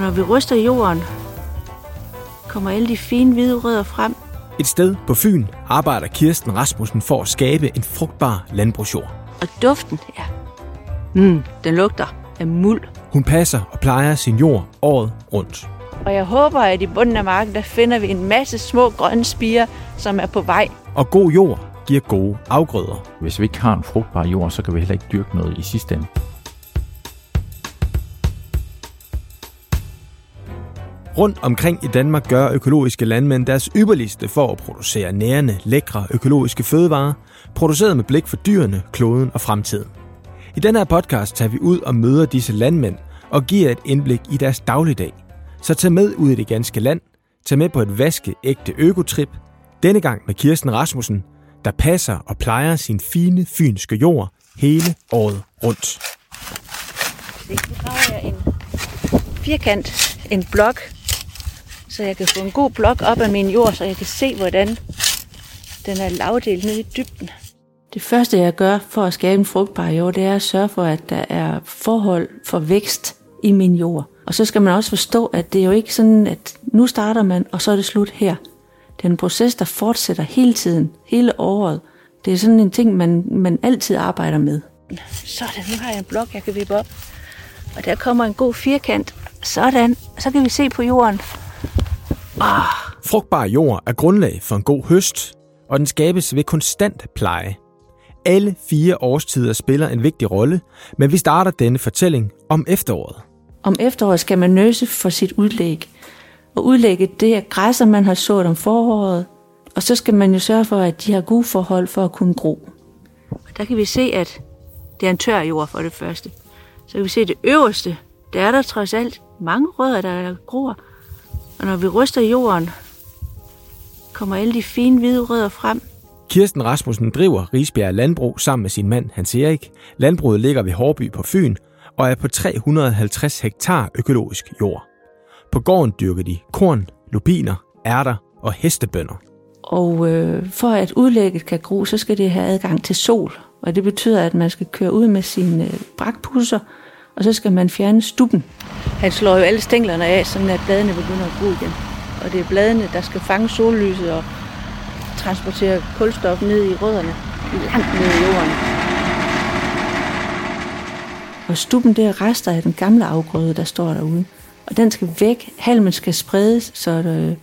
Og når vi ryster jorden, kommer alle de fine hvide rødder frem. Et sted på Fyn arbejder Kirsten Rasmussen for at skabe en frugtbar landbrugsjord. Og duften, ja, mm, den lugter af muld. Hun passer og plejer sin jord året rundt. Og jeg håber, at i bunden af marken, der finder vi en masse små grønne spiger, som er på vej. Og god jord giver gode afgrøder. Hvis vi ikke har en frugtbar jord, så kan vi heller ikke dyrke noget i sidste ende. Rundt omkring i Danmark gør økologiske landmænd deres ypperligste for at producere nærende, lækre økologiske fødevarer, produceret med blik for dyrene, kloden og fremtiden. I denne her podcast tager vi ud og møder disse landmænd og giver et indblik i deres dagligdag. Så tag med ud i det ganske land, tag med på et vaskeægte økotrip, denne gang med Kirsten Rasmussen, der passer og plejer sin fine fynske jord hele året rundt. Nu graver jeg en firkant, en blok, så jeg kan få en god blok op af min jord, så jeg kan se, hvordan den er lavdelt ned i dybden. Det første, jeg gør for at skabe en frugtbar jord, det er at sørge for, at der er forhold for vækst i min jord. Og så skal man også forstå, at det er jo ikke sådan, at nu starter man, og så er det slut her. Det er en proces, der fortsætter hele tiden, hele året. Det er sådan en ting, man, man altid arbejder med. Sådan, nu har jeg en blok, jeg kan vippe op. Og der kommer en god firkant. Sådan, så kan vi se på jorden. Oh. Frugtbar jord er grundlag for en god høst, og den skabes ved konstant pleje. Alle fire årstider spiller en vigtig rolle, men vi starter denne fortælling om efteråret. Om efteråret skal man nøse for sit udlæg. Og udlægget, det er græsser, man har sået om foråret. Og så skal man jo sørge for, at de har gode forhold for at kunne gro. Og der kan vi se, at det er en tør jord for det første. Så kan vi se, at det øverste, der er der trods alt mange rødder, der gror. Og når vi ryster jorden, kommer alle de fine hvide rødder frem. Kirsten Rasmussen driver Risbjerg Landbrug sammen med sin mand Hans Erik. Landbruget ligger ved Hårby på Fyn og er på 350 hektar økologisk jord. På gården dyrker de korn, lupiner, ærter og hestebønder. Og øh, for at udlægget kan gro, så skal det have adgang til sol. Og det betyder, at man skal køre ud med sine øh, brakpusser, og så skal man fjerne stuppen. Han slår jo alle stænglerne af, så at bladene begynder at gro igen. Og det er bladene, der skal fange sollyset og transportere kulstof ned i rødderne, langt ned i jorden. Og stuppen, det er rester af den gamle afgrøde, der står derude. Og den skal væk. Halmen skal spredes, så det,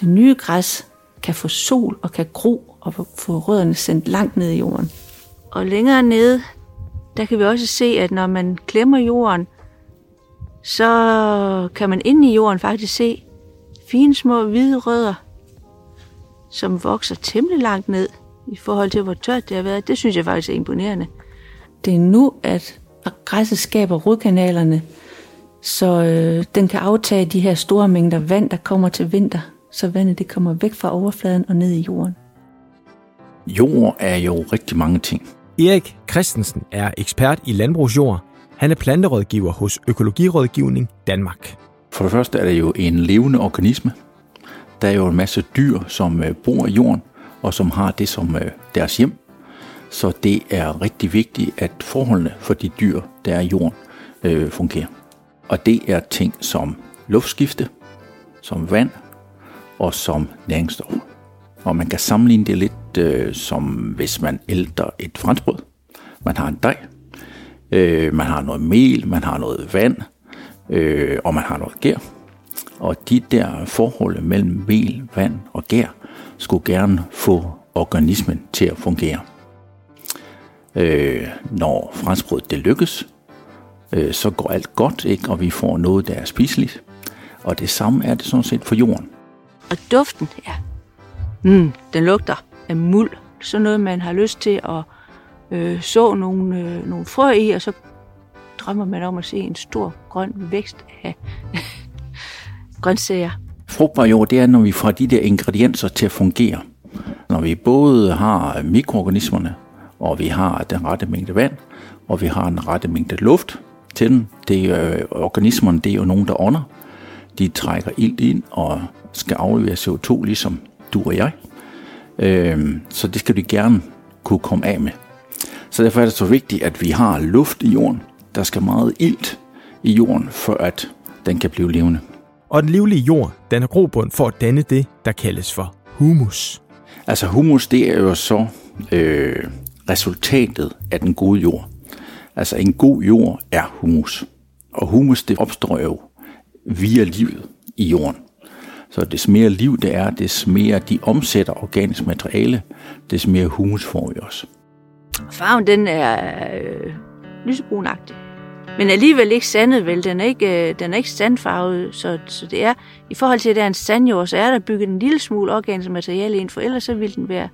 det nye græs kan få sol og kan gro og få rødderne sendt langt ned i jorden. Og længere nede, der kan vi også se, at når man klemmer jorden, så kan man inde i jorden faktisk se fine små hvide rødder, som vokser temmelig langt ned i forhold til, hvor tørt det har været. Det synes jeg faktisk er imponerende. Det er nu, at græsset skaber rodkanalerne, så øh, den kan aftage de her store mængder vand, der kommer til vinter, så vandet det kommer væk fra overfladen og ned i jorden. Jord er jo rigtig mange ting. Erik Christensen er ekspert i landbrugsjord. Han er planterådgiver hos Økologirådgivning Danmark. For det første er det jo en levende organisme. Der er jo en masse dyr, som øh, bor i jorden, og som har det som øh, deres hjem. Så det er rigtig vigtigt, at forholdene for de dyr, der er i jorden, øh, fungerer. Og det er ting som luftskifte, som vand og som næringsstoffer. Og man kan sammenligne det lidt øh, som hvis man ælter et franskbrød. Man har en dej, øh, man har noget mel, man har noget vand, øh, og man har noget gær. Og de der forhold mellem mel, vand og gær skulle gerne få organismen til at fungere. Øh, når franskbrødet det lykkes, øh, så går alt godt, ikke? og vi får noget, der er spiseligt. Og det samme er det sådan set for jorden. Og duften, ja, mm, den lugter af muld. Sådan noget, man har lyst til at øh, så nogle, øh, nogle frø i, og så drømmer man om at se en stor grøn vækst af grøntsager. Frugtbar jord, det er, når vi får de der ingredienser til at fungere. Når vi både har mikroorganismerne, og vi har den rette mængde vand, og vi har en rette mængde luft til den. Det er, øh, organismerne, det er jo nogen, der ånder. De trækker ilt ind og skal aflevere CO2, ligesom du og jeg. Øh, så det skal de gerne kunne komme af med. Så derfor er det så vigtigt, at vi har luft i jorden. Der skal meget ilt i jorden, for at den kan blive levende. Og den livlige jord, den er grobund for at danne det, der kaldes for humus. Altså humus, det er jo så øh, resultatet af den gode jord. Altså en god jord er humus. Og humus, det opstår jo via livet i jorden. Så des mere liv det er, des mere de omsætter organisk materiale, des mere humus får vi også. Farven den er øh, lysebrunagtig. Men alligevel ikke sandet vel. Den er ikke, øh, den er ikke sandfarvet, så, så det er, i forhold til at det er en sandjord, så er der bygget en lille smule organisk materiale ind, for ellers så vil den være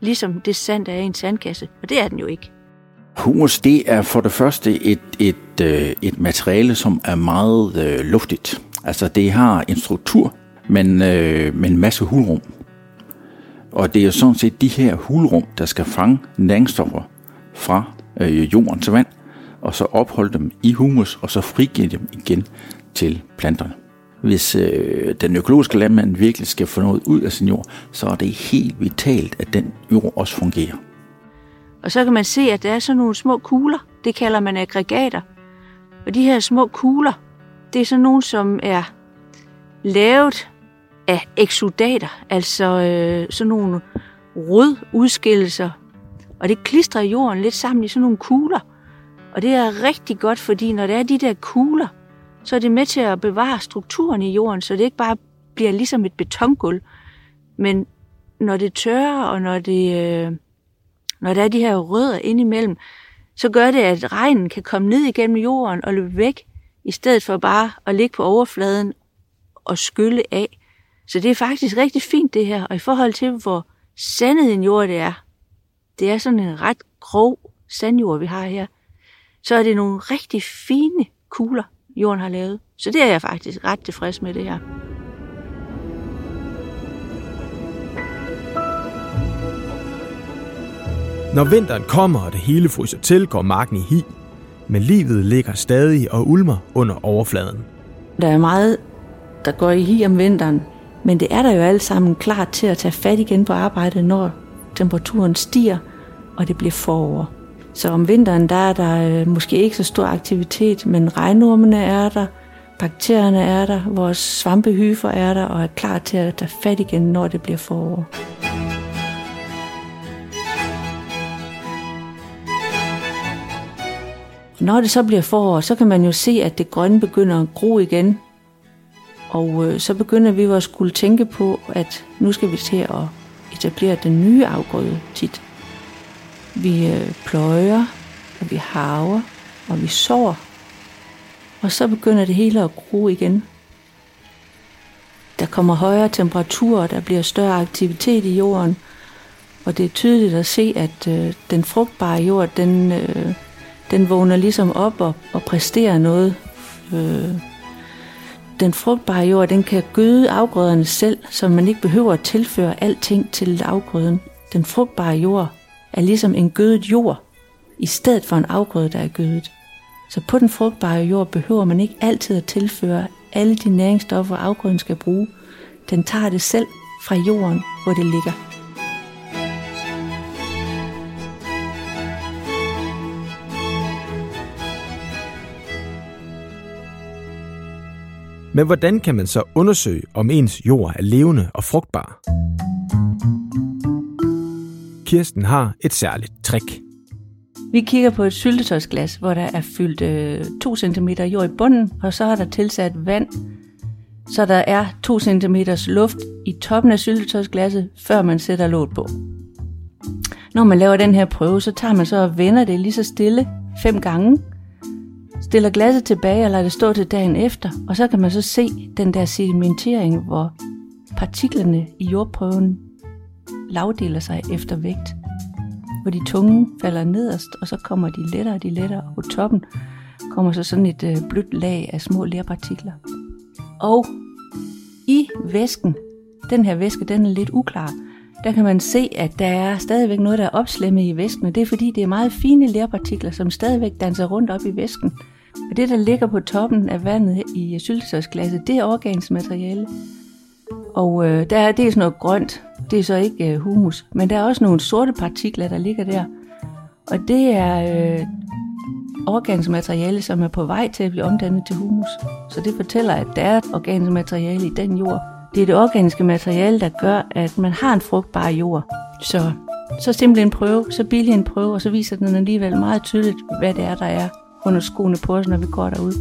ligesom det sand, der er i en sandkasse. Og det er den jo ikke. Humus, det er for det første et, et, øh, et materiale, som er meget øh, luftigt. Altså det har en struktur, men øh, med en masse hulrum. Og det er sådan set de her hulrum, der skal fange næringsstoffer fra øh, jordens vand, og så opholde dem i humus, og så frigive dem igen til planterne. Hvis øh, den økologiske landmand virkelig skal få noget ud af sin jord, så er det helt vitalt, at den jord også fungerer. Og så kan man se, at der er sådan nogle små kugler. Det kalder man aggregater. Og de her små kugler, det er sådan nogle, som er lavet af eksudater, altså øh, sådan nogle rodudskillelser. Og det klistrer jorden lidt sammen i sådan nogle kugler. Og det er rigtig godt, fordi når der er de der kugler, så er det med til at bevare strukturen i jorden, så det ikke bare bliver ligesom et betongulv. Men når det tørrer, og når, det, øh, når der er de her rødder indimellem, så gør det, at regnen kan komme ned igennem jorden og løbe væk, i stedet for bare at ligge på overfladen og skylle af. Så det er faktisk rigtig fint det her, og i forhold til, hvor sandet en jord det er, det er sådan en ret grov sandjord, vi har her, så er det nogle rigtig fine kugler, jorden har lavet. Så det er jeg faktisk ret tilfreds med det her. Når vinteren kommer, og det hele fryser til, går marken i hi. Men livet ligger stadig og ulmer under overfladen. Der er meget, der går i hi om vinteren, men det er der jo alle sammen klar til at tage fat igen på arbejdet, når temperaturen stiger, og det bliver forår. Så om vinteren, der er der øh, måske ikke så stor aktivitet, men regnormene er der, bakterierne er der, vores svampehyfer er der, og er klar til at tage fat igen, når det bliver forår. Når det så bliver forår, så kan man jo se, at det grønne begynder at gro igen. Og øh, så begynder vi jo at skulle tænke på, at nu skal vi til at etablere den nye afgrøde tit. Vi øh, pløjer, og vi haver, og vi sår. Og så begynder det hele at gro igen. Der kommer højere temperaturer, der bliver større aktivitet i jorden, og det er tydeligt at se, at øh, den frugtbare jord, den, øh, den vågner ligesom op og, og præsterer noget. Øh, den frugtbare jord, den kan gøde afgrøderne selv, så man ikke behøver at tilføre alting til afgrøden. Den frugtbare jord er ligesom en gødet jord, i stedet for en afgrøde, der er gødet. Så på den frugtbare jord behøver man ikke altid at tilføre alle de næringsstoffer, afgrøden skal bruge. Den tager det selv fra jorden, hvor det ligger. Men hvordan kan man så undersøge, om ens jord er levende og frugtbar? Kirsten har et særligt trick. Vi kigger på et syltetøjsglas, hvor der er fyldt øh, 2 cm jord i bunden, og så er der tilsat vand, så der er 2 cm luft i toppen af syltetøjsglasset, før man sætter låt på. Når man laver den her prøve, så tager man så og vender det lige så stille fem gange, stiller glasset tilbage og lader det stå til dagen efter, og så kan man så se den der sedimentering, hvor partiklerne i jordprøven lavdeler sig efter vægt. Hvor de tunge falder nederst, og så kommer de lettere og de lettere, og på toppen kommer så sådan et øh, blødt lag af små lerpartikler. Og i væsken, den her væske, den er lidt uklar, der kan man se, at der er stadigvæk noget, der er opslemmet i væsken, og det er fordi, det er meget fine lerpartikler, som stadigvæk danser rundt op i væsken. Og det, der ligger på toppen af vandet i syltetøjsglasset, det er organisk materiale. Og øh, der er, det er sådan noget grønt, det er så ikke øh, humus, men der er også nogle sorte partikler, der ligger der. Og det er, øh, organisk materiale, som er på vej til at blive omdannet til humus. Så det fortæller, at der er organisk materiale i den jord. Det er det organiske materiale, der gør, at man har en frugtbar jord. Så, så simpelthen en prøve, så billig en prøve, og så viser den alligevel meget tydeligt, hvad det er, der er under skoene på os, når vi går derud.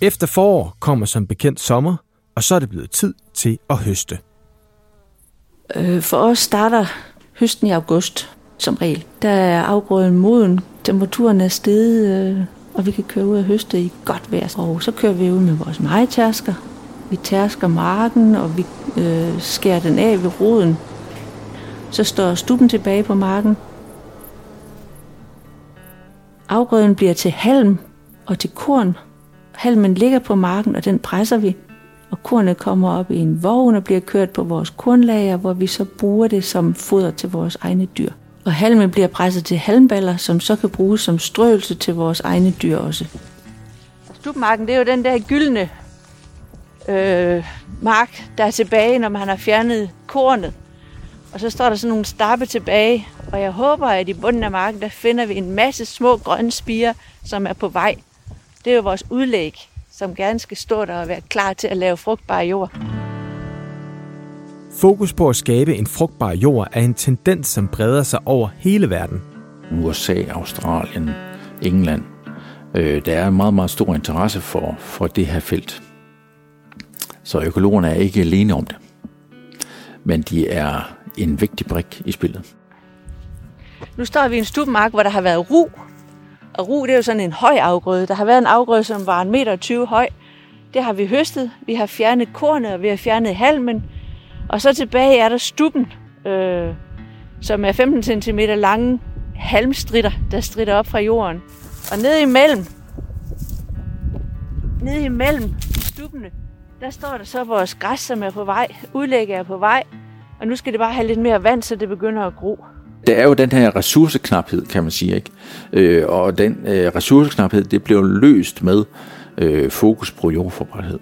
Efter forår kommer som bekendt sommer, og så er det blevet tid til at høste. Øh, for os starter høsten i august, som regel. Der er afgrøden moden, temperaturen er steget, øh, og vi kan køre ud og høste i godt vejr. Og så kører vi ud med vores majtærsker. Vi tærsker marken, og vi øh, skærer den af ved roden. Så står stuben tilbage på marken. Afgrøden bliver til halm og til korn. Halmen ligger på marken, og den presser vi og kornet kommer op i en vogn og bliver kørt på vores kornlager, hvor vi så bruger det som foder til vores egne dyr. Og halmen bliver presset til halmballer, som så kan bruges som strøelse til vores egne dyr også. Stubmarken, det er jo den der gyldne øh, mark, der er tilbage, når man har fjernet kornet. Og så står der sådan nogle stappe tilbage, og jeg håber, at i bunden af marken, der finder vi en masse små grønne spiger, som er på vej. Det er jo vores udlæg som gerne skal stå der og være klar til at lave frugtbar jord. Fokus på at skabe en frugtbar jord er en tendens, som breder sig over hele verden. USA, Australien, England. Øh, der er en meget, meget stor interesse for, for det her felt. Så økologerne er ikke alene om det. Men de er en vigtig brik i spillet. Nu står vi i en stubmark, hvor der har været ru. og ru, det er jo sådan en høj afgrøde. Der har været en afgrøde, som var 1,20 meter høj. Det har vi høstet. Vi har fjernet kornet, og vi har fjernet halmen. Og så tilbage er der stuppen, øh, som er 15 cm lange halmstritter, der stritter op fra jorden. Og nede imellem, nede imellem stubbene, der står der så vores græs, som er på vej. Udlægget er på vej. Og nu skal det bare have lidt mere vand, så det begynder at gro der er jo den her ressourceknaphed, kan man sige. Ikke? Øh, og den øh, ressourceknaphed, det bliver løst med øh, fokus på jordforberedthed.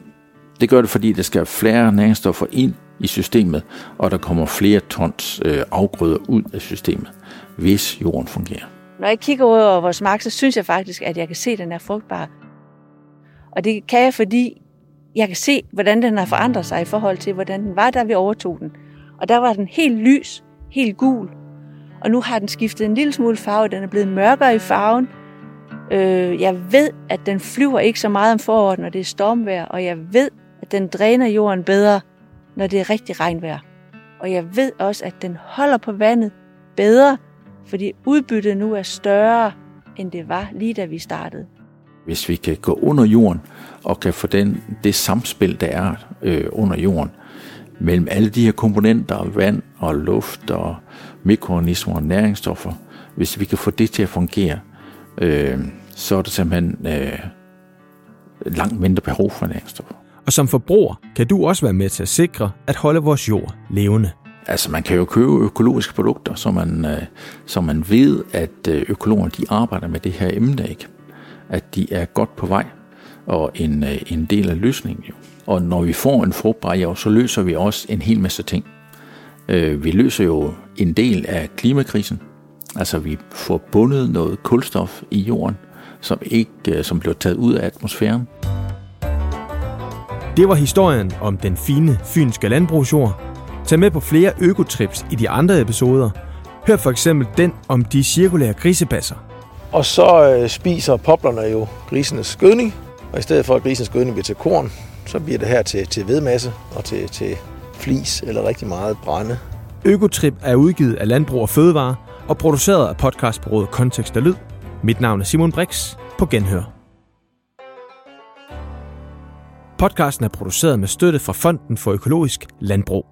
Det gør det, fordi der skal flere næringsstoffer ind i systemet, og der kommer flere tons øh, afgrøder ud af systemet, hvis jorden fungerer. Når jeg kigger ud over vores mark, så synes jeg faktisk, at jeg kan se, at den er frugtbar. Og det kan jeg, fordi jeg kan se, hvordan den har forandret sig i forhold til, hvordan den var, da vi overtog den. Og der var den helt lys, helt gul, og nu har den skiftet en lille smule farve. Den er blevet mørkere i farven. Øh, jeg ved, at den flyver ikke så meget om foråret, når det er stormvejr, og jeg ved, at den dræner jorden bedre, når det er rigtig regnvejr. Og jeg ved også, at den holder på vandet bedre, fordi udbyttet nu er større, end det var lige da vi startede. Hvis vi kan gå under jorden og kan få den, det samspil, der er øh, under jorden, mellem alle de her komponenter, vand og luft og mikroorganismer og næringsstoffer, hvis vi kan få det til at fungere, øh, så er det simpelthen øh, langt mindre behov for næringsstoffer. Og som forbruger kan du også være med til at sikre at holde vores jord levende. Altså man kan jo købe økologiske produkter, så man, øh, så man ved, at øh, økologerne de arbejder med det her emne, ikke? at de er godt på vej og en, øh, en del af løsningen. Jo. Og når vi får en frugtbar jord, så løser vi også en hel masse ting. Øh, vi løser jo en del af klimakrisen. Altså vi får bundet noget kulstof i jorden, som ikke øh, som bliver taget ud af atmosfæren. Det var historien om den fine fynske landbrugsjord. Tag med på flere økotrips i de andre episoder. Hør for eksempel den om de cirkulære grisebasser. Og så spiser poplerne jo grisenes gødning, og i stedet for at grisens gødning bliver til korn, så bliver det her til, til vedmasse og til, til flis eller rigtig meget brænde. Økotrip er udgivet af Landbrug og Fødevare og produceret af podcastbureauet Kontekst og Lyd. Mit navn er Simon Brix. På genhør. Podcasten er produceret med støtte fra Fonden for Økologisk Landbrug.